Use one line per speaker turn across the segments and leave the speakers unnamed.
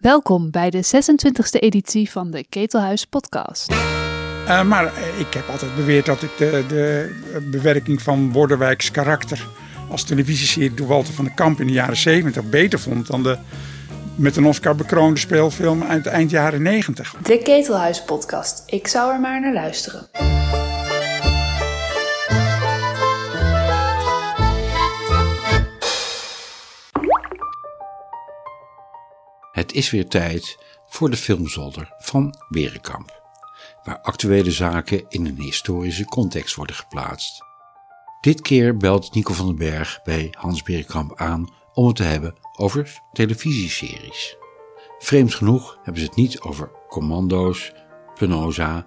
Welkom bij de 26e editie van de Ketelhuis Podcast.
Uh, maar uh, ik heb altijd beweerd dat ik de, de bewerking van Borderwijks karakter als televisieserie door Walter van den Kamp in de jaren 70 beter vond dan de met een Oscar bekroonde speelfilm uit eind jaren 90.
De Ketelhuis Podcast. Ik zou er maar naar luisteren.
Het is weer tijd voor de filmzolder van Berenkamp, waar actuele zaken in een historische context worden geplaatst. Dit keer belt Nico van den Berg bij Hans Berenkamp aan om het te hebben over televisieseries. Vreemd genoeg hebben ze het niet over Commando's, Penosa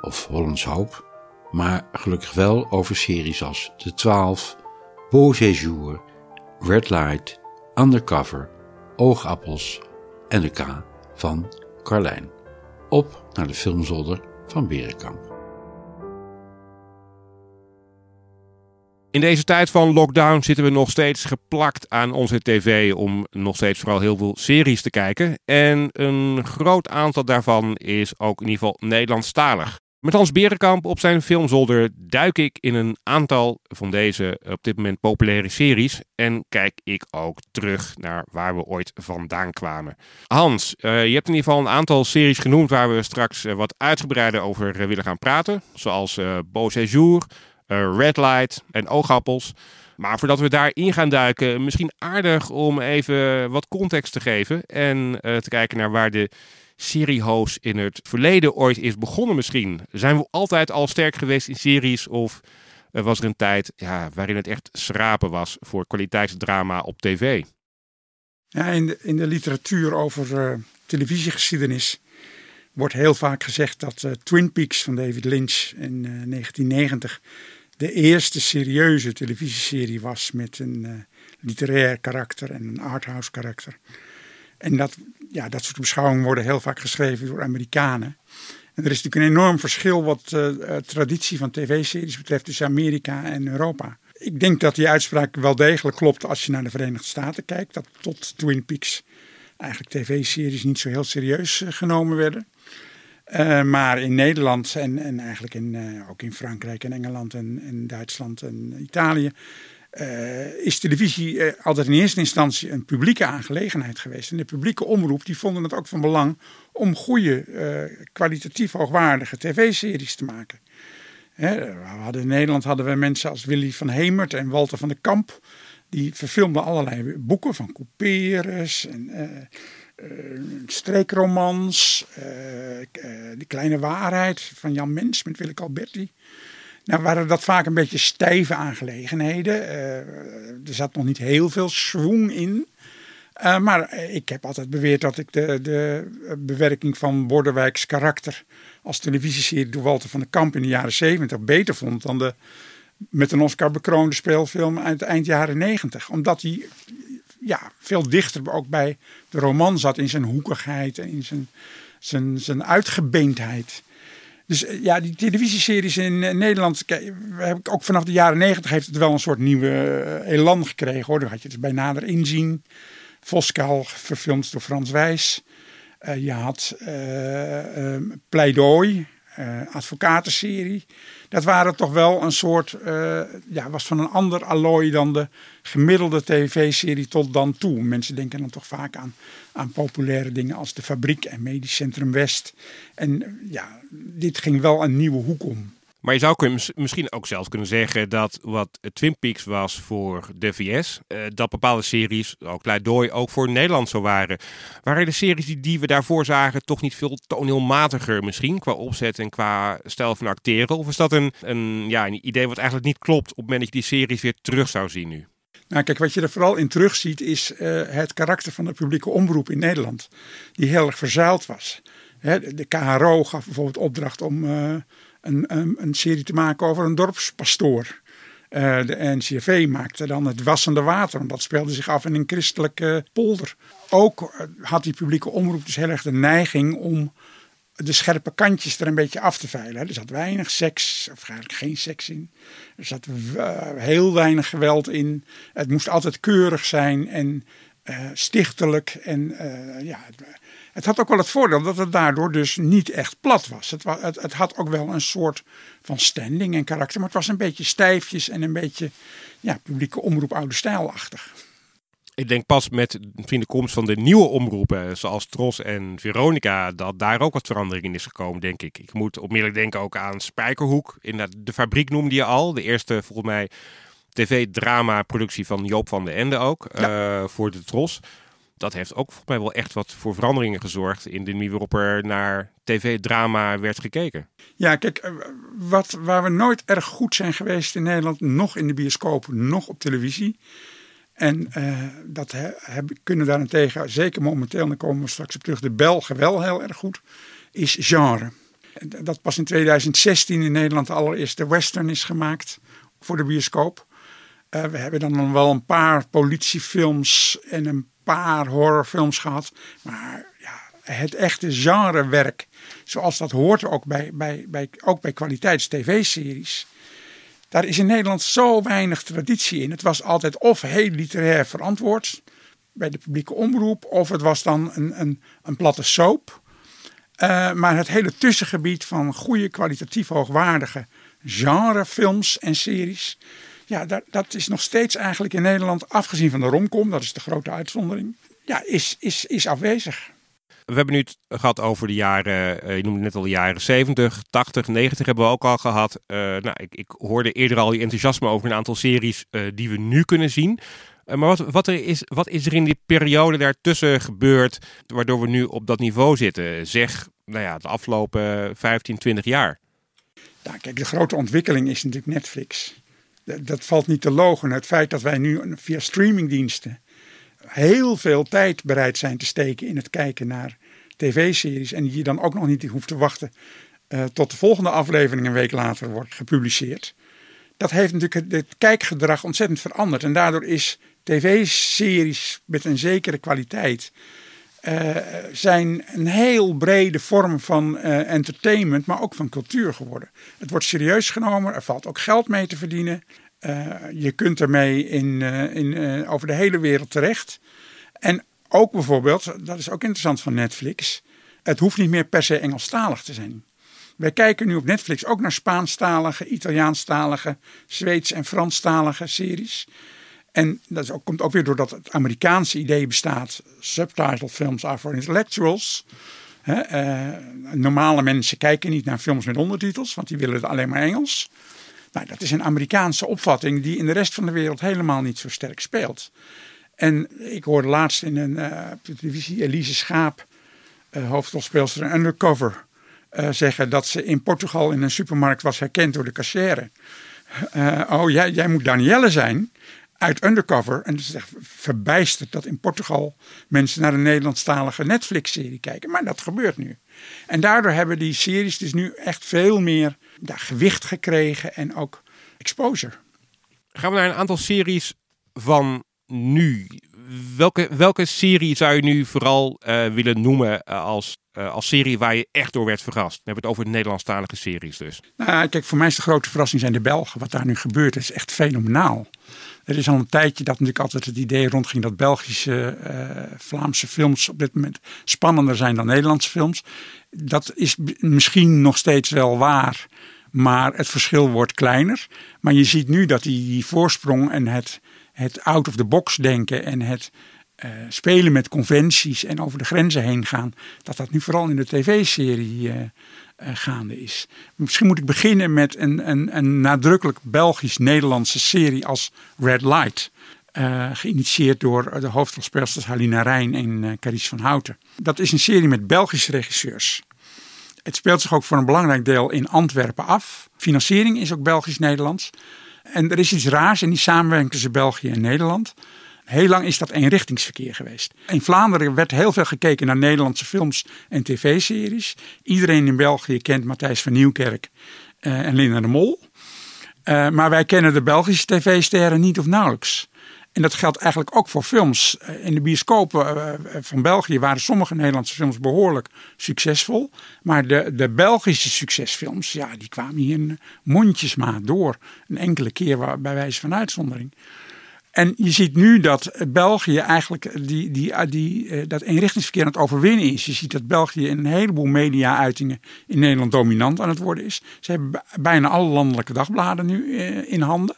of Hollands Hoop, maar gelukkig wel over series als De Twaalf, Beau Séjour, Red Light, Undercover, Oogappels en de K van Carlijn. Op naar de filmzolder van Berenkamp.
In deze tijd van lockdown zitten we nog steeds geplakt aan onze tv om nog steeds vooral heel veel series te kijken. En een groot aantal daarvan is ook in ieder geval Nederlandstalig. Met Hans Berenkamp op zijn filmzolder duik ik in een aantal van deze op dit moment populaire series. En kijk ik ook terug naar waar we ooit vandaan kwamen. Hans, uh, je hebt in ieder geval een aantal series genoemd waar we straks uh, wat uitgebreider over willen gaan praten. Zoals Beau Séjour, Red Light en Oogappels. Maar voordat we daarin gaan duiken, misschien aardig om even wat context te geven. En te kijken naar waar de seriehost in het verleden ooit is begonnen misschien? Zijn we altijd al sterk geweest in series of was er een tijd ja, waarin het echt schrapen was voor kwaliteitsdrama op tv?
Ja, in, de, in de literatuur over uh, televisiegeschiedenis wordt heel vaak gezegd dat uh, Twin Peaks van David Lynch in uh, eh, 1990 de eerste serieuze televisieserie was met een literair karakter en een arthouse karakter. En dat, ja, dat soort beschouwingen worden heel vaak geschreven door Amerikanen. En er is natuurlijk een enorm verschil wat uh, traditie van tv-series betreft tussen Amerika en Europa. Ik denk dat die uitspraak wel degelijk klopt als je naar de Verenigde Staten kijkt. Dat tot Twin Peaks eigenlijk tv-series niet zo heel serieus uh, genomen werden. Maar in Nederland en, en eigenlijk in, ook in Frankrijk en Engeland en, en Duitsland en Italië uh, is televisie uh, altijd in eerste instantie een publieke aangelegenheid geweest. En de publieke omroep die vonden het ook van belang om goede, uh, kwalitatief hoogwaardige tv-series te maken. Hè, we hadden in Nederland hadden we mensen als Willy van Hemert en Walter van der Kamp. Die verfilmden allerlei boeken van Couperus en streekromans. De Kleine Waarheid van Jan Mens met Willeke Alberti. Nou waren dat vaak een beetje stijve aangelegenheden. Uh, er zat nog niet heel veel schwung in. Uh, maar ik heb altijd beweerd dat ik de, de bewerking van Borderwijks karakter als televisieserie door Walter van den Kamp in de jaren 70 beter vond dan de met een Oscar bekroonde speelfilm uit eind jaren 90. Omdat hij ja, veel dichter ook bij de roman zat in zijn hoekigheid en in zijn, zijn, zijn uitgebeendheid. Dus eh, ja, die televisieseries in eh, Nederland, heb ik ook vanaf de jaren negentig heeft het wel een soort nieuwe eh, elan gekregen hoor. Dan had je dus bij nader inzien. Voskuil, verfilmd door Frans Wijs. Je had uh, Pleidooi, advocatenserie. Dat waren toch wel een soort, ja, was van een ander allooi dan de gemiddelde tv-serie tot dan toe. Mensen denken dan toch vaak aan, aan populaire dingen als De Fabriek en Medisch Centrum West. En ja, dit ging wel een nieuwe hoek om.
Maar je zou misschien ook zelfs kunnen zeggen dat wat Twin Peaks was voor de VS, eh, dat bepaalde series, ook Leidooi, ook voor Nederland zo waren. Waren de series die, die we daarvoor zagen toch niet veel toneelmatiger misschien, qua opzet en qua stijl van acteren? Of is dat een, een, ja, een idee wat eigenlijk niet klopt op het moment dat je die series weer terug zou zien nu?
Nou, kijk, wat je er vooral in terugziet is uh, het karakter van de publieke omroep in Nederland, die heel erg verzuild was. de KRO gaf bijvoorbeeld opdracht om uh, een, een, een, serie te maken over een dorpspastoor. Uh, de NCRV maakte dan het wassende water, want dat speelde zich af in een christelijke polder. Ook had die publieke omroep dus heel erg de neiging om de scherpe kantjes er een beetje af te veilen. Er zat weinig seks, of eigenlijk geen seks in. Er zat heel weinig geweld in. Het moest altijd keurig zijn en stichtelijk. En ja, het had ook wel het voordeel dat het daardoor dus niet echt plat was. Het, het, het, had ook wel een soort van standing en karakter, maar het was een beetje stijfjes en een beetje ja, publieke omroep oude stijlachtig.
Ik denk pas met de komst van de nieuwe omroepen, zoals Tros en Veronica, dat daar ook wat verandering in is gekomen, denk ik. Ik moet onmiddellijk denken ook aan Spijkerhoek. In de fabriek noemde je al. De eerste, volgens mij, tv-drama-productie van Joop van den Ende ook, eh, voor de Tros dat heeft ook volgens mij wel echt wat voor veranderingen gezorgd in de manier waarop er naar tv-drama werd gekeken.
Ja, kijk, eh, wat, waar we nooit erg goed zijn geweest in Nederland, nog in de bioscoop, nog op televisie. En uh, dat he, kunnen daarentegen, zeker momenteel, en daar komen we straks op terug, de Belgen wel heel erg goed, is genre. Dat pas in 2016 in Nederland de allereerste western is gemaakt voor de bioscoop. Uh, we hebben dan wel een paar politiefilms en een paar horrorfilms gehad. Maar ja, het echte genrewerk, zoals dat hoort ook bij, bij, bij, ook bij kwaliteits-tv-series. Daar is in Nederland zo weinig traditie in. Het was altijd of heel literair verantwoord bij de publieke omroep, of het was dan een, een, een platte soap. Uh, maar het hele tussengebied van goede, kwalitatief hoogwaardige genrefilms en series, ja, dat, dat is nog steeds eigenlijk in Nederland, afgezien van de romcom, dat is de grote uitzondering, ja, is, is, is afwezig.
We hebben nu het gehad over de jaren, uh, je noemde net al de jaren 70, 80, 90 hebben we ook al gehad. Uh, nou, ik, ik, hoorde eerder al je enthousiasme over een aantal series uh, die we nu kunnen zien. maar wat, wat, er is, wat is er in die periode daartussen gebeurd, waardoor we nu op dat niveau zitten? Zeg, nou ja, de afgelopen 15, 20 jaar.
Ja, kijk, de grote ontwikkeling is natuurlijk Netflix dat valt niet te logen. Het feit dat wij nu via streamingdiensten heel veel tijd bereid zijn te steken in het kijken naar tv-series. En je dan ook nog niet hoeft te wachten uh, tot de volgende aflevering een week later wordt gepubliceerd. Dat heeft natuurlijk het kijkgedrag ontzettend veranderd. En daardoor is tv-series met een zekere kwaliteit uh, zijn een heel brede vorm van uh, entertainment, maar ook van cultuur geworden. Het wordt serieus genomen, er valt ook geld mee te verdienen. Uh, je kunt ermee in, in, over de hele wereld terecht. En ook bijvoorbeeld, dat is ook interessant van Netflix, het hoeft niet meer per se Engelstalig te zijn. Wij kijken nu op Netflix ook naar Spaanstalige, Italiaanstalige, Zweeds- en Franstalige series. En dat komt ook weer doordat het Amerikaanse idee bestaat. Subtitle films are for intellectuals. normale mensen kijken niet naar films met ondertitels, want die willen het alleen maar Engels. Dat is een Amerikaanse opvatting die in de rest van de wereld helemaal niet zo sterk speelt. En ik hoorde laatst in een uh, televisie Elise Schaap, uh, hoofdrolspeelster undercover, zeggen dat ze in Portugal in een supermarkt was herkend door de cashier. oh, jij, jij moet Danielle zijn uit Undercover. En is echt verbijsterd dat in Portugal mensen naar een Nederlandstalige Netflix-serie kijken. Maar dat gebeurt nu. En daardoor hebben die series dus nu echt veel meer ja, gewicht gekregen en ook exposure.
Gaan we naar een aantal series van nu. Welke, welke serie zou je nu vooral uh, willen noemen uh, als, uh, als serie waar je echt door werd verrast? We hebben het over de Nederlandstalige series dus.
Nou, kijk, voor mij is de grote verrassing zijn de Belgen. Wat daar nu gebeurt is echt fenomenaal. Er is al een tijdje dat natuurlijk altijd het idee rondging dat Belgische, uh, Vlaamse films op dit moment spannender zijn dan Nederlandse films. Dat is misschien nog steeds wel waar, maar het verschil wordt kleiner. Maar je ziet nu dat die, die voorsprong en het, het out-of-the-box denken en het uh, spelen met conventies en over de grenzen heen gaan, dat dat nu vooral in de tv-serie uh, uh, gaande is. Misschien moet ik beginnen met een, een, een nadrukkelijk Belgisch-Nederlandse serie als Red Light. Geïnitieerd door de hoofdrolspelsters Halina Rijn en uh, van Houten. Dat is een serie met Belgische regisseurs. Het speelt zich ook voor een belangrijk deel in Antwerpen af. Financiering is ook Belgisch-Nederlands. En er is iets raars in die samenwerking tussen België en Nederland. Heel lang is dat eenrichtingsverkeer geweest. In Vlaanderen werd heel veel gekeken naar Nederlandse films en tv-series. Iedereen in België kent Matthijs van Nieuwkerk uh, en Linda de Mol. Uh, maar wij kennen de Belgische tv-sterren niet of nauwelijks. En dat geldt eigenlijk ook voor films. Eh, in de bioscopen van België waren sommige Nederlandse films behoorlijk succesvol. Maar de, de Belgische succesfilms, ja, die kwamen hier mondjesmaat door. Een enkele keer bij wijze van uitzondering. En je ziet nu dat België eigenlijk die, die, die, eh, dat eenrichtingsverkeer aan het overwinnen is. Je ziet dat België in een heleboel media-uitingen in Nederland dominant aan het worden is. Ze hebben bijna alle landelijke dagbladen nu eh, in handen.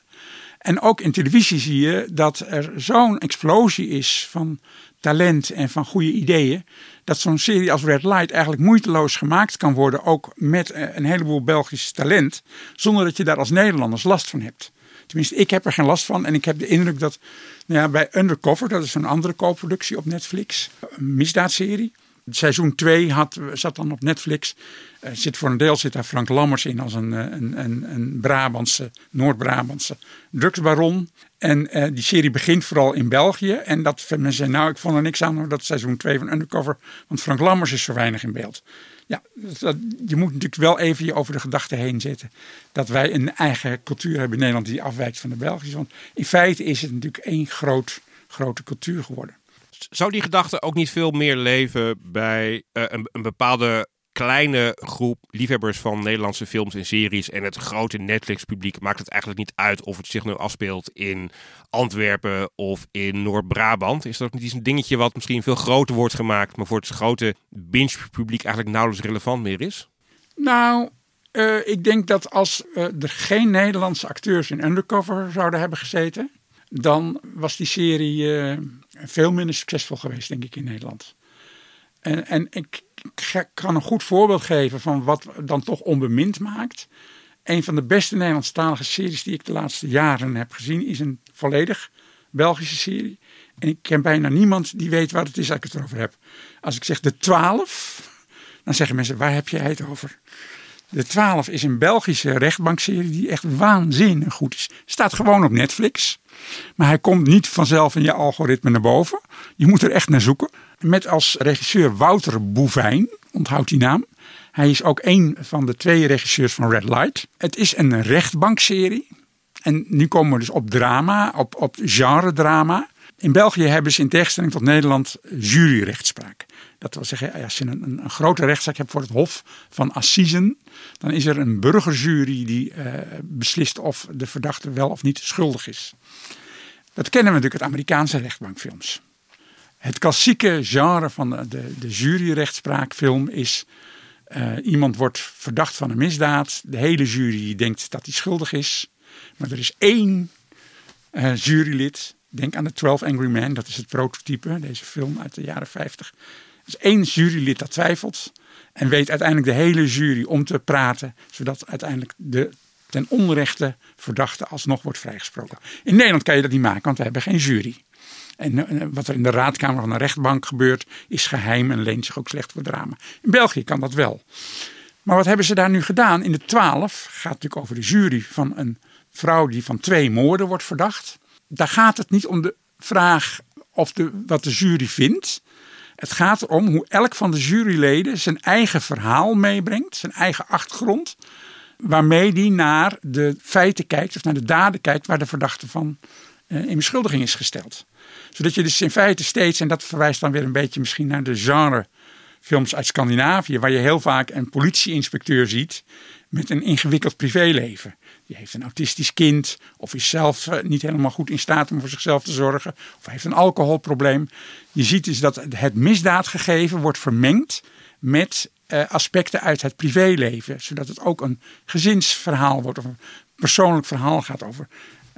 En ook in televisie zie je dat er zo'n explosie is van talent en van goede ideeën. Dat zo'n serie als Red Light eigenlijk moeiteloos gemaakt kan worden. Ook met eh, een heleboel Belgisch talent. Zonder dat je daar als Nederlanders last van hebt. Tenminste, ik heb er geen last van. En ik heb de indruk dat nou ja, bij Undercover, dat is een andere co-productie op Netflix, een misdaadserie. Seizoen 2 had, zat dan op Netflix. Uh, zit voor een deel zit daar Frank Lammers in als een, een, een, een Brabantse, Noord-Brabantse drugsbaron. En uh, die serie begint vooral in België. En dat mensen zeggen, nou ik vond er niks aan dat seizoen 2 van Undercover. Want Frank Lammers is zo weinig in beeld. Ja, dat, je moet natuurlijk wel even je over de gedachte heen zetten. Dat wij een eigen cultuur hebben in Nederland die afwijkt van de Belgische. Want in feite is het natuurlijk één groot, grote cultuur geworden.
Zou die gedachte ook niet veel meer leven bij uh, een, een bepaalde kleine groep liefhebbers van Nederlandse films en series en het grote Netflix-publiek maakt het eigenlijk niet uit of het zich nu afspeelt in Antwerpen of in Noord-Brabant. Is dat ook niet eens een dingetje wat misschien veel groter wordt gemaakt, maar voor het grote binge-publiek eigenlijk nauwelijks relevant meer is?
Nou, uh, ik denk dat als uh, er geen Nederlandse acteurs in Undercover zouden hebben gezeten, dan was die serie veel minder succesvol geweest, denk ik, in Nederland. En, en ik kan een goed voorbeeld geven van wat dan toch onbemind maakt. Een van de beste Nederlandstalige series die ik de laatste jaren heb gezien is een volledig Belgische serie. En ik ken bijna niemand die weet waar het is als ik het erover heb. Als ik zeg de 12, dan zeggen mensen waar heb jij het over? De 12 is een Belgische rechtbankserie die echt waanzinnig goed is. Staat gewoon op Netflix. Maar hij komt niet vanzelf in je algoritme naar boven. Je moet er echt naar zoeken. Met als regisseur Wouter Bouvijn, onthoud die naam. Hij is ook een van de twee regisseurs van Red Light. Het is een rechtbankserie. En nu komen we dus op drama, op, op genre drama. In België hebben ze in tegenstelling tot Nederland juryrechtspraak. Dat wil zeggen, als je een, een, grote rechtszaak hebt voor het Hof van Assisen, dan is er een burgerjury die uh, beslist of de verdachte wel of niet schuldig is. Dat kennen we natuurlijk uit Amerikaanse rechtbankfilms. Het klassieke genre van de, de, juryrechtspraakfilm is... Uh, iemand wordt verdacht van een misdaad. De hele jury denkt dat hij schuldig is. Maar er is één uh, jurylid. Denk aan de 12 Angry Men. Dat is het prototype. Deze film uit de jaren 50. Er is één jurylid dat twijfelt. En weet uiteindelijk de hele jury om te praten. Zodat uiteindelijk de ten onrechte verdachte alsnog wordt vrijgesproken. In Nederland kan je dat niet maken. Want we hebben geen jury. En eh, wat er in de raadkamer van een rechtbank gebeurt, is geheim en leent zich ook slecht voor drama. In België kan dat wel. Maar wat hebben ze daar nu gedaan? In de 12 gaat natuurlijk over de jury van een vrouw die van twee moorden wordt verdacht. Daar gaat het niet om de vraag of de, wat de jury vindt. Het gaat erom hoe elk van de juryleden zijn eigen verhaal meebrengt, zijn eigen achtergrond, waarmee die naar de feiten kijkt of naar de daden kijkt waar de verdachte van uh, in beschuldiging is gesteld zodat je dus in feite steeds, en dat verwijst dan weer een beetje misschien naar de genrefilms uit Scandinavië, waar je heel vaak een politieinspecteur ziet met een ingewikkeld privéleven. Die heeft een autistisch kind, of is zelf eh, niet helemaal goed in staat om voor zichzelf te zorgen, of heeft een alcoholprobleem. Je ziet dus dat het misdaadgegeven wordt vermengd met uh, aspecten uit het privéleven, zodat het ook een gezinsverhaal wordt of een persoonlijk verhaal gaat over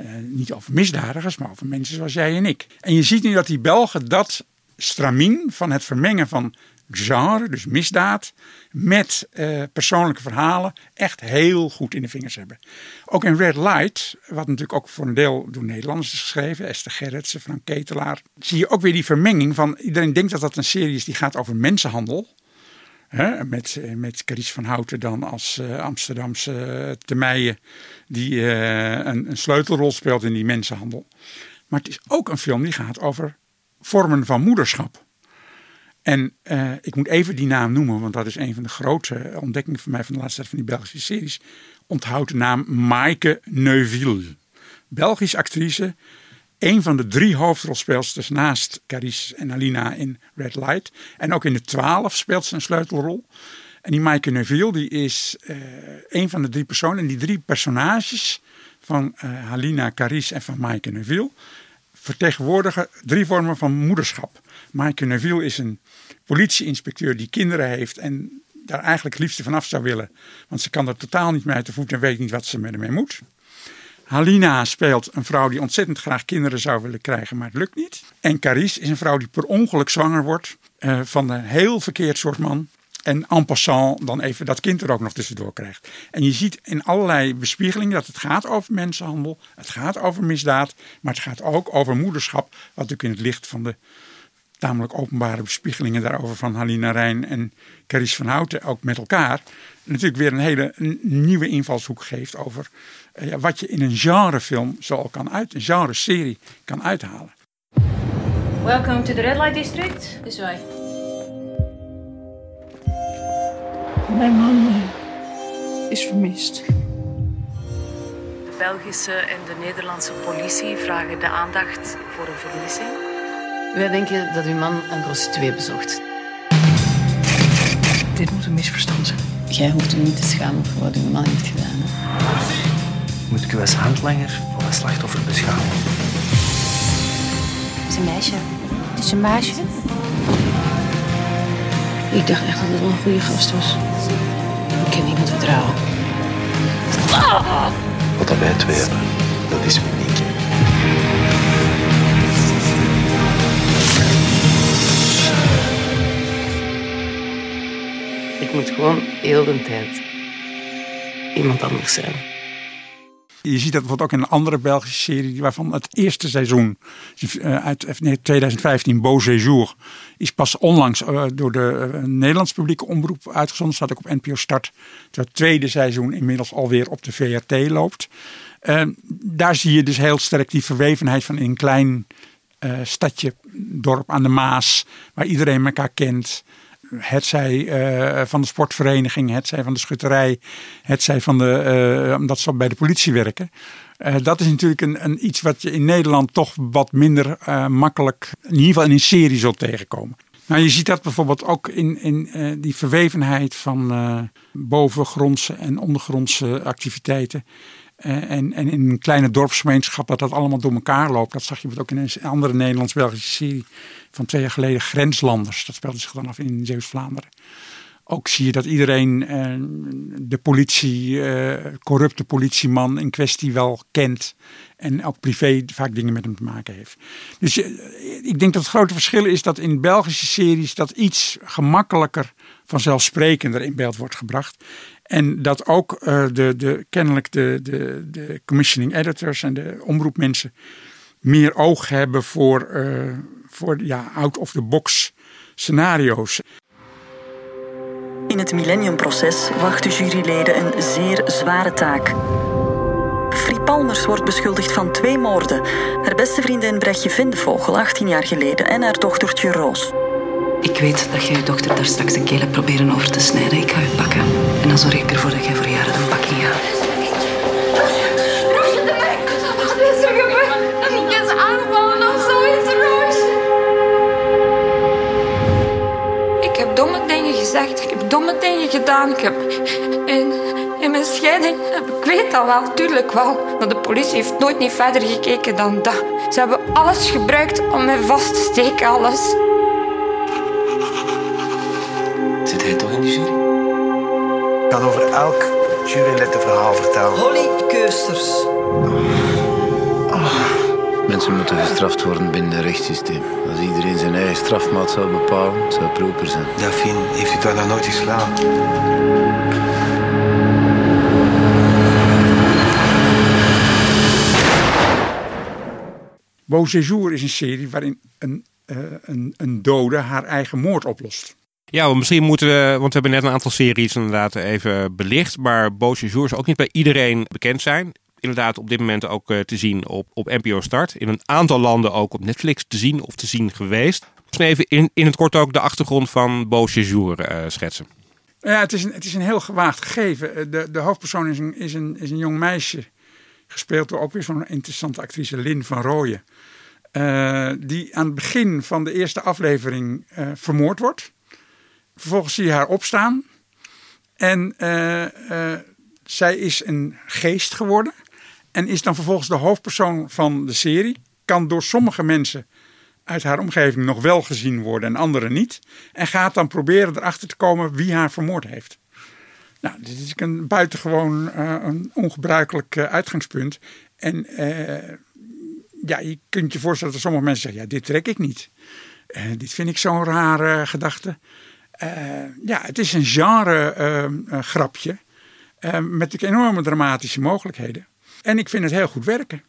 uh, niet over misdadigers, maar over mensen zoals jij en ik. En je ziet nu dat die Belgen dat stramien van het vermengen van genre, dus misdaad, met uh, persoonlijke verhalen echt heel goed in de vingers hebben. Ook in Red Light, wat natuurlijk ook voor een deel door Nederlanders is geschreven, Esther Gerritsen, Frank Ketelaar, zie je ook weer die vermenging van iedereen denkt dat dat een serie is die gaat over mensenhandel. Met, eh, met van Houten dan als uh, Amsterdamse uh, die een, een, sleutelrol speelt in die mensenhandel. Maar het is ook een film die gaat over vormen van moederschap. En ik moet even die naam noemen, want dat is een van de grote ontdekkingen van mij van de laatste tijd van die Belgische series. Onthoud de naam Maaike Neuville. Belgische actrice een van de drie hoofdrolspeelsters naast Carice en Alina in Red Light. En ook in de twaalf speelt ze een sleutelrol. En die Maaike Neville die is uh, een van de drie personen. En die drie personages van uh, Halina, Carice en van Maaike Neville vertegenwoordigen drie vormen van moederschap. Maaike Neville is een politieinspecteur die kinderen heeft en daar eigenlijk het liefste vanaf zou willen. Want ze kan er totaal niet mee uit de voet en weet niet wat ze ermee moet. Halina speelt een vrouw die ontzettend graag kinderen zou willen krijgen, maar het lukt niet. En Carice is een vrouw die per ongeluk zwanger wordt uh, van een heel verkeerd soort man. En en passant dan even dat kind er ook nog tussendoor krijgt. En je ziet in allerlei bespiegelingen dat het gaat over mensenhandel. Het gaat over misdaad. Maar het gaat ook over moederschap. Wat natuurlijk in het licht van de tamelijk openbare bespiegelingen daarover van Halina Rijn en Carice van Houten ook met elkaar. Natuurlijk weer een hele nieuwe invalshoek geeft over uh, wat je in een genrefilm zo kan uit, een genre-serie kan uithalen.
Welcome to the red light district. This way.
Mijn man uh, is vermist.
De Belgische en de Nederlandse politie vragen de aandacht voor een vermissing.
Wij denken dat uw man een prostituee bezocht.
Dit moet een misverstand zijn.
Jij hoeft u niet te schamen voor wat uw man heeft gedaan. Hè?
Moet ik u als handlanger of als slachtoffer beschouwen?
Het is een meisje. Het is een meisje.
Ik dacht echt dat het wel een goede gast was. Ik kan niemand vertrouwen.
Wat wij twee hebben,
Ik moet gewoon heel de tijd iemand anders zijn.
Je ziet dat bijvoorbeeld ook in een andere Belgische serie, waarvan het eerste seizoen uit 2015, Beau Séjour, is pas onlangs door de Nederlands publieke omroep uitgezonden. Staat ook op NPO Start. Het tweede seizoen inmiddels alweer op de VRT loopt. daar zie je dus heel sterk die verwevenheid van een klein stadje, dorp aan de Maas, waar iedereen elkaar kent het zij uh, van de sportvereniging, het zij van de schutterij, het zij van de, uh, omdat ze bij de politie werken. Uh, dat is natuurlijk een, een, iets wat je in Nederland toch wat minder makkelijk, in ieder geval in een serie zult tegenkomen. Nou, je ziet dat bijvoorbeeld ook in, in die verwevenheid van bovengrondse en ondergrondse activiteiten. En, en, in een kleine dorpsgemeenschap dat dat allemaal door elkaar loopt. Dat zag je ook in een andere Nederlands-Belgische serie van twee jaar geleden. Grenslanders. Dat speelde zich dan af in Zeeuws-Vlaanderen. Ook zie je dat iedereen eh, de politie, eh, corrupte politieman in kwestie wel kent. En ook privé vaak dingen met hem te maken heeft. Dus eh, ik denk dat het grote verschil is dat in Belgische series dat iets gemakkelijker vanzelfsprekender in beeld wordt gebracht. En dat ook uh, de, de, kennelijk de, de, de commissioning editors en de omroepmensen meer oog hebben voor, uh, voor ja, out-of-the-box scenario's.
In het Millenniumproces wachten juryleden een zeer zware taak. Frie Palmers wordt beschuldigd van twee moorden. Haar beste vriendin Brechtje Vindevogel, 18 jaar geleden, en haar dochtertje Roos.
Ik weet dat jij je dochter daar straks de keel hebt proberen over te snijden. Ik ga je pakken. En dan zorg ik ervoor dat jij voor jaren een bakje gaat.
Roosje, de mij. Wat is er gebeurd? Een kind aanvallen of zoiets, Roosje. Ik heb domme dingen gezegd. Ik heb domme dingen gedaan. Ik heb... In, in mijn scheiding... Ik weet dat wel, tuurlijk wel. Maar de politie heeft nooit niet verder gekeken dan dat. Ze hebben alles gebruikt om mij vast te steken, alles.
Jury? Ik kan over elk jurylid een verhaal vertellen.
Holly Keusters.
Oh. Mensen moeten gestraft worden binnen het rechtssysteem. Als iedereen zijn eigen strafmaat zou bepalen, zou het proper zijn.
Daphine, heeft u toch nog nooit geslagen?
Beau Séjour is een serie waarin een, uh, een, een dode haar eigen moord oplost.
Ja, misschien moeten we, want we hebben net een aantal series inderdaad even belicht. Maar zal ook niet bij iedereen bekend zijn. Inderdaad, op dit moment ook uh, te zien op, op NPO Start. In een aantal landen ook op Netflix te zien of te zien geweest. Dus even in, in het kort ook de achtergrond van Séjour uh, schetsen.
Ja, het is een, het is een heel gewaagd gegeven. De, de hoofdpersoon is een, is, een, is een jong meisje. Gespeeld door ook weer zo'n interessante actrice, Lynn van Rooyen. Die aan het begin van de eerste aflevering vermoord wordt. Vervolgens zie je haar opstaan. En uh, zij is een geest geworden. En is dan vervolgens de hoofdpersoon van de serie. kan door sommige mensen uit haar omgeving nog wel gezien worden en anderen niet. En gaat dan proberen erachter te komen wie haar vermoord heeft. Nou, dit is een buitengewoon uh, een ongebruikelijk uitgangspunt. En ja, je kunt je voorstellen dat sommige mensen zeggen, ja, dit trek ik niet. dit vind ik zo'n rare gedachte. Ja, het is een genre grapje met enorme dramatische mogelijkheden. En ik vind het heel goed werken.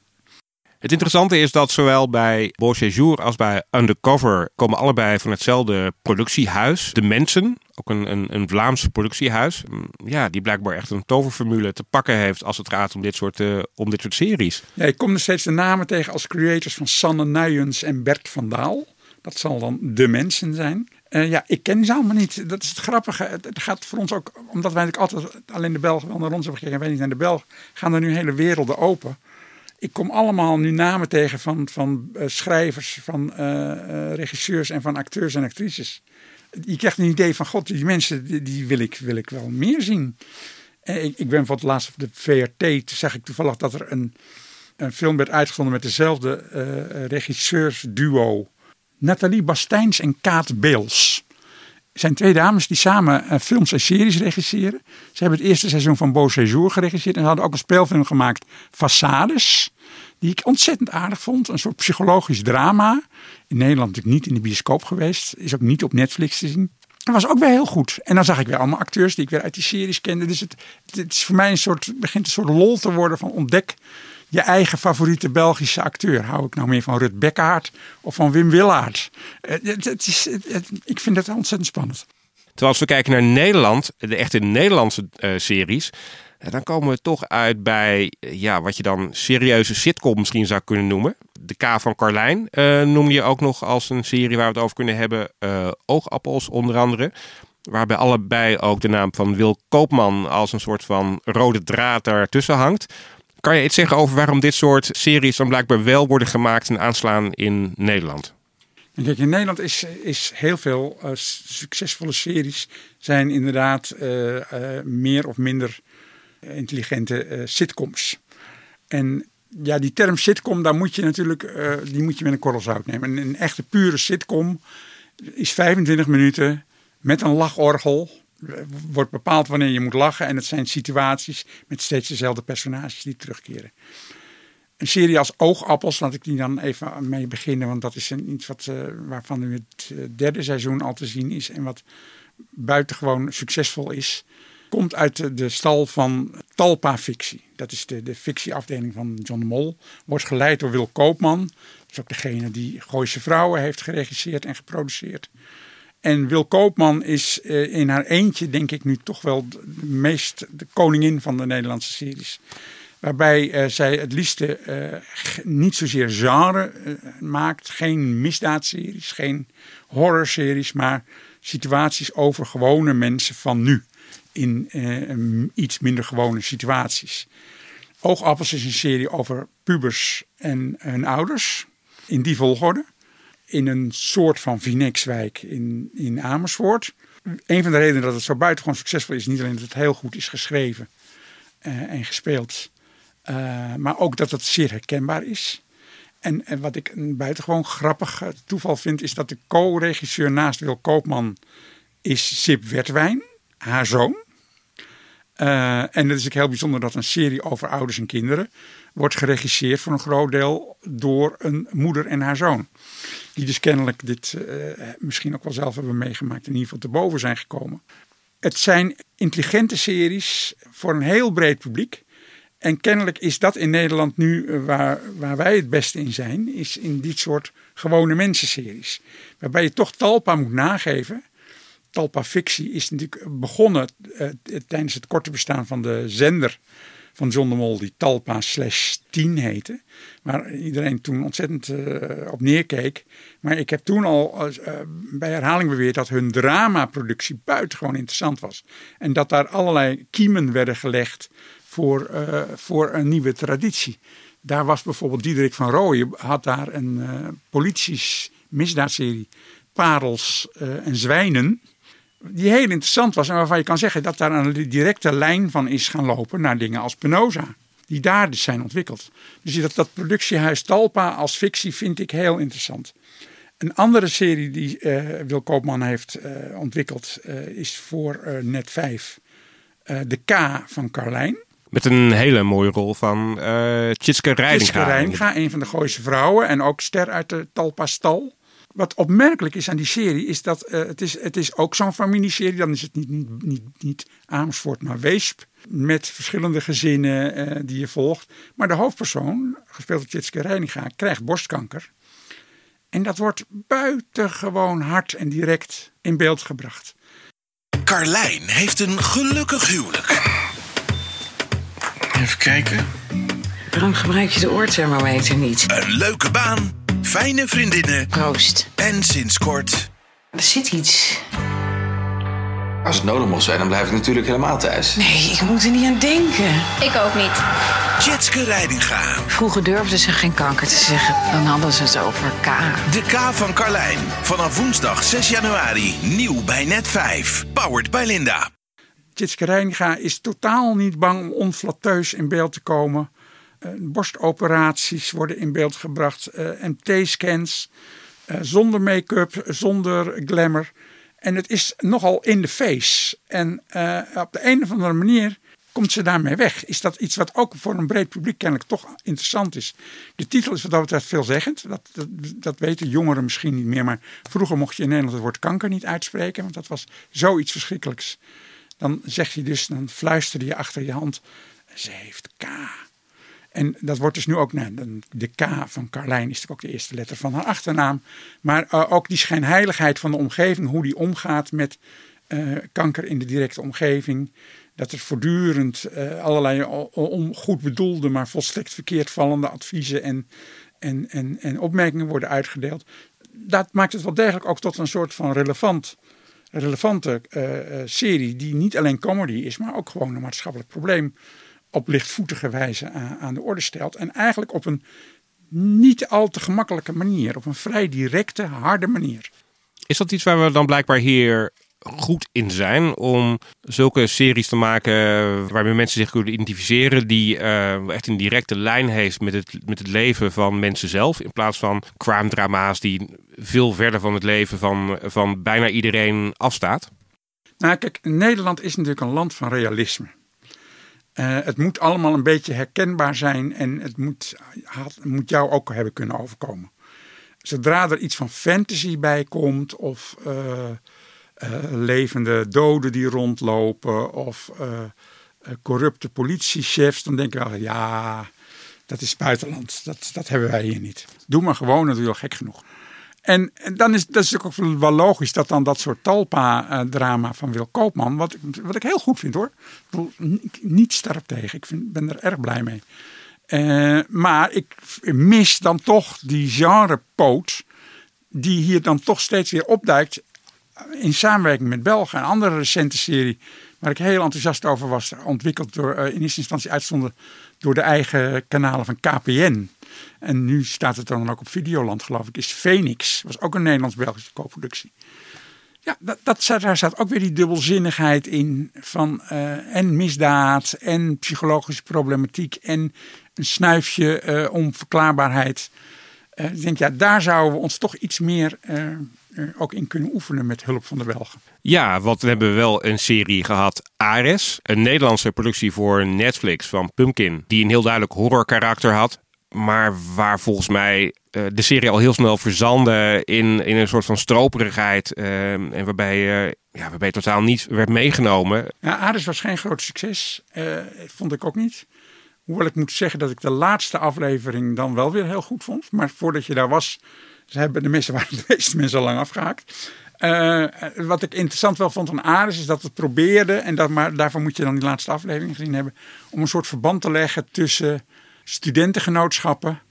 Het interessante is dat zowel bij Beau Séjour als bij Undercover komen allebei van hetzelfde productiehuis. De Mensen, ook een, een, een Vlaams productiehuis. Mm, ja, die blijkbaar echt een toverformule te pakken heeft als het gaat om dit soort, uh, om dit soort series.
Ja, ik kom er steeds de namen tegen als creators van Sanne Nuyens en Bert van Daal. Dat zal dan De Mensen zijn. Uh, ja, ik ken ze allemaal niet. Dat is het grappige. Het gaat voor ons ook, omdat wij natuurlijk altijd alleen de Belgen wel naar ons hebben gekeken en wij niet naar de Belgen, gaan er nu hele werelden open ik kom allemaal nu namen tegen van, van uh, schrijvers, van uh, regisseurs en van acteurs en actrices. Je krijgt een idee van, god, die mensen, die, wil, ik, wil ik wel meer zien. En ik, ik ben voor het laatst op de VRT, zag ik toevallig dat er een, een film werd uitgezonden met dezelfde regisseursduo. Nathalie Bastijns en Kaat Beels zijn twee dames die samen films en series regisseren. Ze hebben het eerste seizoen van Beau Séjour geregisseerd. En ze hadden ook een speelfilm gemaakt, Façades die ik ontzettend aardig vond. Een soort psychologisch drama. In Nederland natuurlijk niet in de bioscoop geweest. Is ook niet op Netflix te zien. Dat was ook weer heel goed. En dan zag ik weer allemaal acteurs die ik weer uit die series kende. Dus het, het is voor mij een soort, begint een soort lol te worden van ontdek je eigen favoriete Belgische acteur. Hou ik nou meer van Rut of van Wim Willaert? Het, het is, ik vind het ontzettend spannend.
Terwijl als we kijken naar Nederland, de echte Nederlandse uh, series, dan komen we toch uit bij ja, wat je dan serieuze sitcom misschien zou kunnen noemen. De K van Carlijn noem je ook nog als een serie waar we het over kunnen hebben. Oogappels onder andere. Waarbij allebei ook de naam van Wil Koopman als een soort van rode draad daartussen hangt. Kan je iets zeggen over waarom dit soort series dan blijkbaar wel worden gemaakt en aanslaan in Nederland?
Kijk, in Nederland is, is heel veel uh, succesvolle series zijn inderdaad meer of minder intelligente sitcoms. En ja, die term sitcom, daar moet je natuurlijk die moet je met een korrel zout nemen. Een, een, echte pure sitcom is 25 minuten met een lachorgel. Wordt bepaald wanneer je moet lachen. En het zijn situaties met steeds dezelfde personages die terugkeren. Een serie als Oogappels, laat ik die dan even mee beginnen. Want dat is een, iets wat, uh, waarvan nu het derde seizoen al te zien is. En wat buitengewoon succesvol is komt uit de, stal van Talpa Fictie. Dat is de, de fictieafdeling van John de Mol. Wordt geleid door Wil Koopman. Dat is ook degene die Gooise Vrouwen heeft geregisseerd en geproduceerd. En Wil Koopman is eh, in haar eentje, denk ik nu toch wel de, meest de koningin van de Nederlandse series. Waarbij uh, zij het liefste uh, niet zozeer genre maakt. Geen misdaadseries, geen horrorseries, maar situaties over gewone mensen van nu in eh, iets minder gewone situaties. Oogappels is een serie over pubers en hun ouders. In die volgorde. In een soort van Vinexwijk in, in Amersfoort. Een van de redenen dat het zo buitengewoon succesvol is, niet alleen dat het heel goed is geschreven uh, en gespeeld, uh, maar ook dat het zeer herkenbaar is. En, en, wat ik een buitengewoon grappig toeval vind, is dat de co-regisseur naast Wil Koopman is Sip Wertwijn haar zoon. Uh, en het is ook heel bijzonder dat een serie over ouders en kinderen wordt geregisseerd voor een groot deel door een moeder en haar zoon. Die dus kennelijk dit uh, misschien ook wel zelf hebben meegemaakt, in ieder geval te boven zijn gekomen. Het zijn intelligente series voor een heel breed publiek. En kennelijk is dat in Nederland nu uh, waar, waar wij het beste in zijn, is in dit soort gewone mensenseries. Waarbij je toch talpa moet nageven Talpa Fictie is natuurlijk begonnen uh, tijdens het korte bestaan van de zender van John de Mol, die Talpa slash 10 heette. Waar iedereen toen ontzettend uh, op neerkeek. Maar ik heb toen al uh, bij herhaling beweerd dat hun dramaproductie buitengewoon interessant was. En dat daar allerlei kiemen werden gelegd voor, voor een nieuwe traditie. Daar was bijvoorbeeld Diederik van Rooyen, had daar een polities misdaadserie Parels en Zwijnen die heel interessant was en waarvan je kan zeggen dat daar een directe lijn van is gaan lopen naar dingen als Penosa. die daar dus zijn ontwikkeld. Dus dat, dat productiehuis Talpa als fictie vind ik heel interessant. Een andere serie die uh, Wil Koopman heeft uh, ontwikkeld uh, is voor Net 5. de K van Carlijn.
Met een hele mooie rol van uh, Tjitske Reidinga.
Tjitske Reidinga, een van de Gooise vrouwen en ook ster uit de Talpa Stal. Wat opmerkelijk is aan die serie is dat uh, het, is, het is ook zo'n familieserie. Dan is het niet, niet, niet, niet Amersfoort, maar Weesp. Met verschillende gezinnen uh, die je volgt. Maar de hoofdpersoon, gespeeld door Tjitske Reidinga, krijgt borstkanker. En dat wordt buitengewoon hard en direct in beeld gebracht.
Carlijn heeft een gelukkig huwelijk.
Even kijken. Waarom gebruik je de oorthermometer niet?
Een leuke baan, fijne vriendinnen.
Proost.
En sinds kort...
Er zit iets.
Als het nodig mocht zijn, dan blijf ik natuurlijk helemaal thuis.
Nee, ik moet er niet aan denken.
Ik ook niet.
Jetske Reidinga.
Vroeger durfden ze geen kanker te zeggen. Dan hadden ze het over K.
De K van Carlijn. Vanaf woensdag 6 januari. Nieuw bij Net 5. Powered by Linda.
Tjitske Reiniga is totaal niet bang om onflatteus in beeld te komen. Uh, borstoperaties worden in beeld gebracht. Uh, MT-scans. Uh, zonder make-up, zonder glamour. En het is nogal in de face. En op de een of andere manier komt ze daarmee weg. Is dat iets wat ook voor een breed publiek kennelijk toch interessant is. De titel is wat dat betreft veelzeggend. Dat, dat, dat weten jongeren misschien niet meer. Maar vroeger mocht je in Nederland het woord kanker niet uitspreken. Want dat was zoiets verschrikkelijks dan zeg je dus, dan fluister je achter je hand, ze heeft K. En dat wordt dus nu ook, nou, de K van Carlijn is ook de eerste letter van haar achternaam. Maar uh, ook die schijnheiligheid van de omgeving, hoe die omgaat met uh, kanker in de directe omgeving. Dat er voortdurend uh, allerlei om goed bedoelde, maar volstrekt verkeerd vallende adviezen en, en, en, en opmerkingen worden uitgedeeld. Dat maakt het wel degelijk ook tot een soort van relevant relevante serie die niet alleen comedy is, maar ook gewoon een maatschappelijk probleem op lichtvoetige wijze aan, aan, de orde stelt. En eigenlijk op een niet al te gemakkelijke manier, op een vrij directe, harde manier.
Is dat iets waar we dan blijkbaar hier goed in zijn om zulke series te maken waarmee mensen zich kunnen identificeren, die uh, echt een directe lijn heeft met het, met het leven van mensen zelf, in plaats van crime drama's die veel verder van het leven van, van bijna iedereen afstaat?
Nou, kijk, Nederland is natuurlijk een land van realisme. Uh, het moet allemaal een beetje herkenbaar zijn en het moet, moet jou ook hebben kunnen overkomen. Zodra er iets van fantasy bij komt of uh, uh, levende doden die rondlopen of corrupte politiechefs, dan denk ik wel, ja, dat is buitenland. Dat, dat hebben wij hier niet. Doe maar gewoon, natuurlijk gek genoeg. En, dan is dat is ook wel logisch dat dan dat soort Talpa-drama van Wil Koopman, wat, wat ik heel goed vind hoor. Ik niet sterp tegen. Ik vind, ben er erg blij mee. Uh, maar ik mis dan toch die genrepoot die hier dan toch steeds weer opduikt in samenwerking met Belgen. Een andere recente serie waar ik heel enthousiast over was, ontwikkeld door uh, in eerste instantie uitstonden door de eigen kanalen van KPN. En nu staat het dan ook op Videoland, geloof ik, is Phoenix. was ook een Nederlands-Belgische co-productie. Ja, dat, daar staat ook weer die dubbelzinnigheid in van uh, en misdaad en psychologische problematiek en een snuifje uh, om verklaarbaarheid. Uh, ik denk, ja, daar zouden we ons toch iets meer ook in kunnen oefenen met hulp van de Belgen.
Ja, want we hebben wel een serie gehad, Ares. Een Nederlandse productie voor Netflix van Pumpkin. Die een heel duidelijk horror karakter had. Maar waar volgens mij uh, de serie al heel snel verzandde in, in een soort van stroperigheid. Uh, en waarbij, uh, ja, waarbij totaal niet werd meegenomen.
Ja, Ares was geen groot succes. vond ik ook niet. Hoewel ik moet zeggen dat ik de laatste aflevering dan wel weer heel goed vond. Maar voordat je daar was, ze hebben de meeste, waren de meeste mensen al lang afgehaakt. Wat ik interessant wel vond aan Ares is dat het probeerde, en dat, maar daarvoor moet je dan die laatste aflevering gezien hebben, om een soort verband te leggen tussen studentengenootschappen,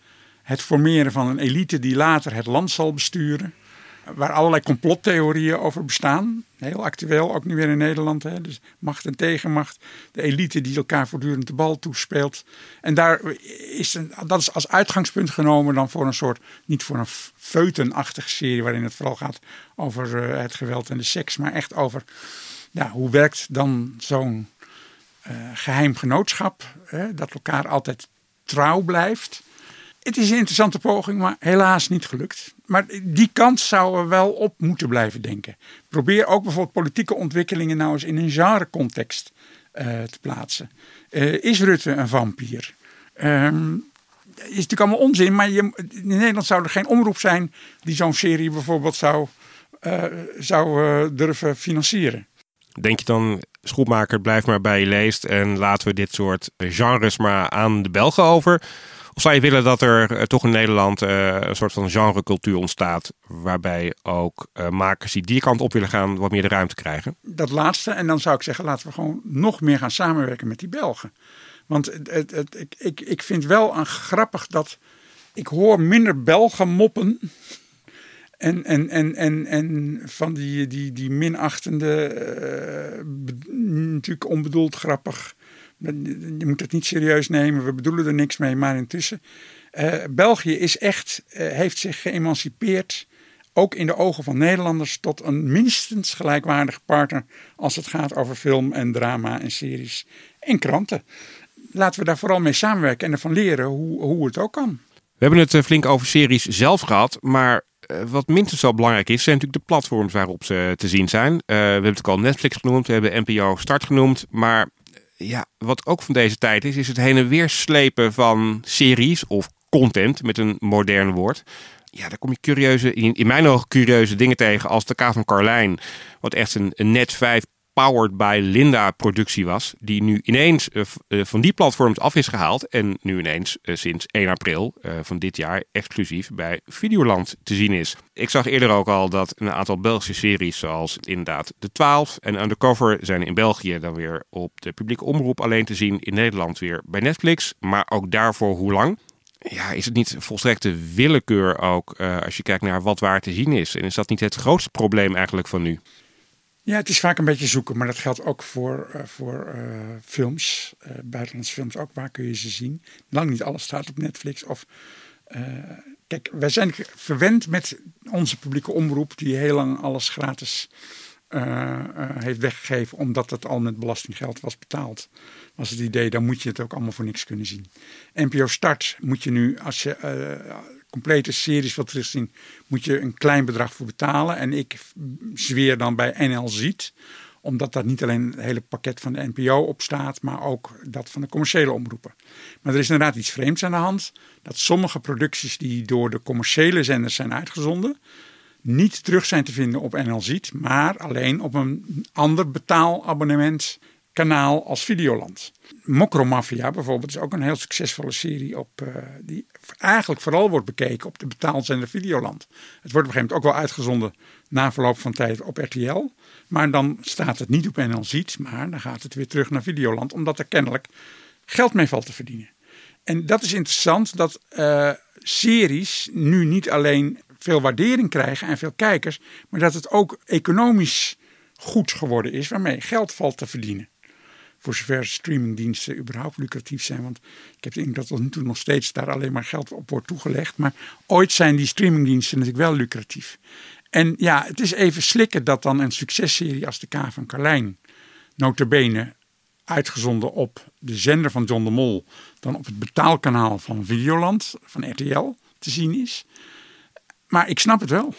het formeren van een elite die later het land zal besturen, waar allerlei complottheorieën over bestaan. Heel actueel, ook nu weer in Nederland. Hè? Dus macht en tegenmacht. De elite die elkaar voortdurend de bal toespeelt. En daar is een, dat is als uitgangspunt genomen dan voor een soort, niet voor een feutenachtige serie waarin het vooral gaat over uh, het geweld en de seks, maar echt over hoe werkt dan zo'n geheim genootschap, dat elkaar altijd trouw blijft. Het is een interessante poging, maar helaas niet gelukt. Maar die kant zou er wel op moeten blijven denken. Probeer ook bijvoorbeeld politieke ontwikkelingen nou eens in een genrecontext uh, te plaatsen. Uh, is Rutte een vampier? Um, is natuurlijk allemaal onzin, maar je, in Nederland zou er geen omroep zijn die zo'n serie bijvoorbeeld zou, uh, zou durven financieren.
Denk je dan, schoenmaker, blijf maar bij je leest en laten we dit soort genres maar aan de Belgen over? Of zou je willen dat er uh, toch in Nederland uh, een soort van genrecultuur ontstaat, waarbij ook uh, makers die die kant op willen gaan wat meer de ruimte krijgen?
Dat laatste, en dan zou ik zeggen, laten we gewoon nog meer gaan samenwerken met die Belgen. Want het, het, het, ik, ik, ik vind wel een grappig dat ik hoor minder Belgen moppen en, en, en, en, en van die, die, die minachtende, uh, natuurlijk onbedoeld grappig. Je moet het niet serieus nemen, we bedoelen er niks mee, maar intussen. Uh, België is echt, uh, heeft zich geëmancipeerd, ook in de ogen van Nederlanders, tot een minstens gelijkwaardige partner als het gaat over film en drama en series en kranten. Laten we daar vooral mee samenwerken en ervan leren hoe, hoe het ook kan.
We hebben het flink over series zelf gehad, maar wat minstens zo belangrijk is, zijn natuurlijk de platforms waarop ze te zien zijn. Uh, we hebben het al Netflix genoemd, we hebben NPO Start genoemd. Maar ja, wat ook van deze tijd is, is het heen en weer slepen van series of content met een modern woord. Ja, daar kom je curieuze, in, in mijn ogen curieuze dingen tegen als de K van Carlijn. Wat echt een, een net 5 Powered by Linda productie was. Die nu ineens uh, uh, van die platforms af is gehaald. En nu ineens uh, sinds 1 april van dit jaar exclusief bij Videoland te zien is. Ik zag eerder ook al dat een aantal Belgische series zoals inderdaad De 12 en Undercover zijn in België dan weer op de publieke omroep alleen te zien. In Nederland weer bij Netflix. Maar ook daarvoor hoe lang? Ja, is het niet volstrekte willekeur ook als je kijkt naar wat waar te zien is? En is dat niet het grootste probleem eigenlijk van nu?
Ja, het is vaak een beetje zoeken, maar dat geldt ook voor, uh, voor uh, films, uh, buitenlandse films ook. Waar kun je ze zien? Lang niet alles staat op Netflix. Of, kijk, wij zijn verwend met onze publieke omroep, die heel lang alles gratis heeft weggegeven, omdat het al met belastinggeld was betaald. Was het idee, dan moet je het ook allemaal voor niks kunnen zien. NPO Start moet je nu, als je complete series terugzien, moet je een klein bedrag voor betalen. En ik zweer dan bij NL Ziet, omdat daar niet alleen het hele pakket van de NPO op staat, maar ook dat van de commerciële omroepen. Maar er is inderdaad iets vreemds aan de hand, dat sommige producties die door de commerciële zenders zijn uitgezonden, niet terug zijn te vinden op NL Ziet, maar alleen op een ander betaalabonnement kanaal als Videoland. Mokromafia bijvoorbeeld is ook een heel succesvolle serie op, uh, die eigenlijk vooral wordt bekeken op de betaalzender Videoland. Het wordt op een gegeven moment ook wel uitgezonden na verloop van tijd op RTL. Maar dan staat het niet op Ziet, maar dan gaat het weer terug naar Videoland, omdat er kennelijk geld mee valt te verdienen. En dat is interessant dat uh, series nu niet alleen veel waardering krijgen en veel kijkers, maar dat het ook economisch goed geworden is waarmee geld valt te verdienen voor zover streamingdiensten überhaupt lucratief zijn. Want ik heb de indruk dat tot nu toe nog steeds daar alleen maar geld op wordt toegelegd. Maar ooit zijn die streamingdiensten natuurlijk wel lucratief. En ja, het is even slikken dat dan een successerie als de K van Carlijn, notabene uitgezonden op de zender van John de Mol, dan op het betaalkanaal van Videoland, van RTL, te zien is. Maar ik snap het wel.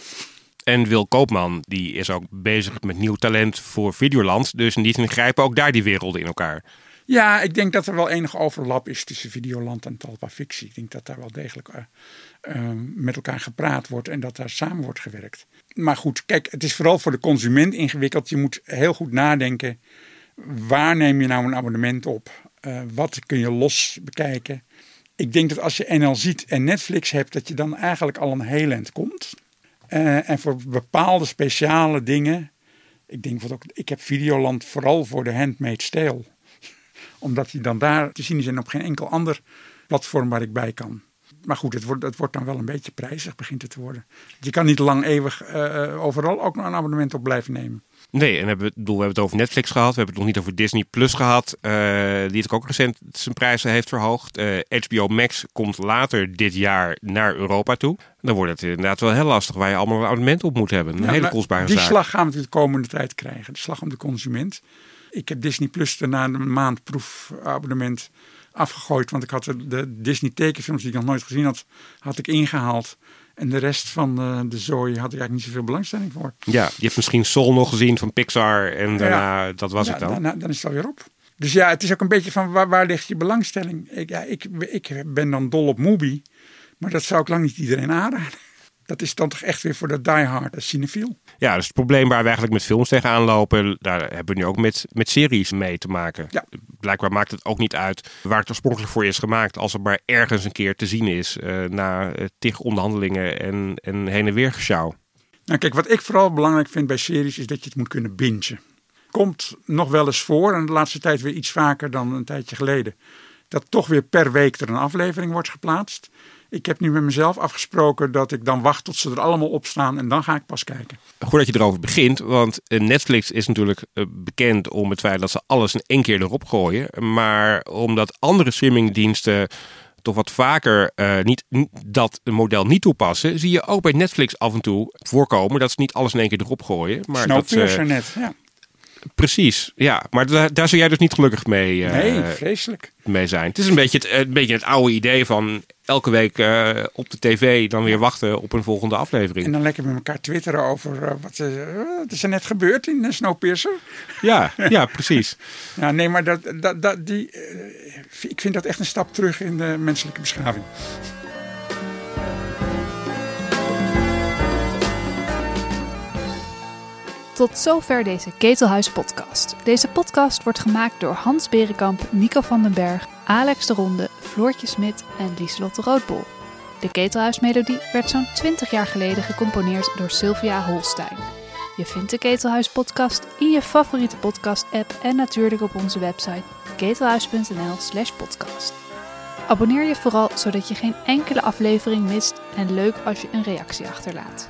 En Wil Koopman, die is ook bezig met nieuw talent voor Videoland. Dus in die zin grijpen ook daar die werelden in elkaar.
Ja, ik denk dat er wel enige overlap is tussen Videoland en Talpa Fictie. Ik denk dat daar wel degelijk uh, uh, met elkaar gepraat wordt en dat daar samen wordt gewerkt. Maar goed, kijk, het is vooral voor de consument ingewikkeld. Je moet heel goed nadenken. Waar neem je nou een abonnement op? Uh, wat kun je los bekijken? Ik denk dat als je NL ziet en Netflix hebt, dat je dan eigenlijk al een heel eind komt. Uh, en voor bepaalde speciale dingen. Ik denk ook, ik heb Videoland vooral voor de Handmade Stale. Omdat die dan daar te zien is en op geen enkel ander platform waar ik bij kan. Maar goed, het wordt, het wordt dan wel een beetje prijzig, begint het te worden. Je kan niet lang eeuwig uh, overal ook nog een abonnement op blijven nemen.
Nee, en hebben we, bedoel, we hebben het over Netflix gehad. We hebben het nog niet over Disney Plus gehad. Uh, die het ook recent zijn prijzen heeft verhoogd. HBO eh, Max komt later dit jaar naar Europa toe. Dan wordt het inderdaad wel heel lastig waar je allemaal een abonnement op moet hebben. Een hele kostbare
die
zaak.
Die slag gaan we de komende tijd krijgen. De slag om de consument. Ik heb Disney Plus na een maand proefabonnement afgegooid. Want ik had de Disney tekenfilms die ik nog nooit gezien had, had ik ingehaald. En de rest van de, de zooi had ik eigenlijk niet zoveel belangstelling voor.
Ja, je hebt misschien Soul nog gezien van Pixar en daarna, dat was het dan.
Daarna, dan is het alweer op. Dus ja, het is ook een beetje van waar, waar ligt je belangstelling? Ik, ja, ik, ik ben dan dol op Mubi, maar dat zou ik lang niet iedereen aanraden dat is dan toch echt weer voor de diehard cinefiel.
Ja, dus het probleem waar we eigenlijk met films tegenaan lopen, daar hebben we nu ook met, met series mee te maken.
Ja.
Blijkbaar maakt het ook niet uit waar het oorspronkelijk voor is gemaakt, als het maar ergens een keer te zien is uh, na uh, tig onderhandelingen en, en heen en weer gesjouw.
Nou kijk, wat ik vooral belangrijk vind bij series is dat je het moet kunnen bingen. Komt nog wel eens voor, en de laatste tijd weer iets vaker dan een tijdje geleden, dat toch weer per week er een aflevering wordt geplaatst. Ik heb nu met mezelf afgesproken dat ik dan wacht tot ze er allemaal op staan en dan ga ik pas kijken.
Goed dat je erover begint, want eh, Netflix is natuurlijk eh, bekend om het feit dat ze alles in één keer erop gooien. Maar omdat andere streamingdiensten toch wat vaker uh, niet, dat model niet toepassen, zie je ook bij Netflix af en toe voorkomen dat ze niet alles in één keer erop gooien. Maar dat
ze, net, ja.
Precies, ja. Maar daar, daar zou jij dus niet gelukkig mee,
uh, nee, vreselijk.
mee zijn. Het is een beetje het, een beetje het oude idee van elke week uh, op de tv dan weer wachten op een volgende aflevering.
En dan lekker met elkaar twitteren over uh, wat, wat, is er net gebeurd in Snowpiercer.
Ja, ja precies.
ja, nee, maar dat, dat, dat, die, ik vind dat echt een stap terug in de menselijke beschaving.
Tot zover deze Ketelhuis podcast. Deze podcast wordt gemaakt door Hans Berenkamp, Nico van den Berg, Alex de Ronde, Floortje Smit en Lieselotte Roodbol. De Ketelhuismelodie werd zo'n 20 jaar geleden gecomponeerd door Sylvia Holstein. Je vindt de Ketelhuis podcast in je favoriete podcast app en natuurlijk op onze website ketelhuis.nl slash podcast. Abonneer je vooral zodat je geen enkele aflevering mist en leuk als je een reactie achterlaat.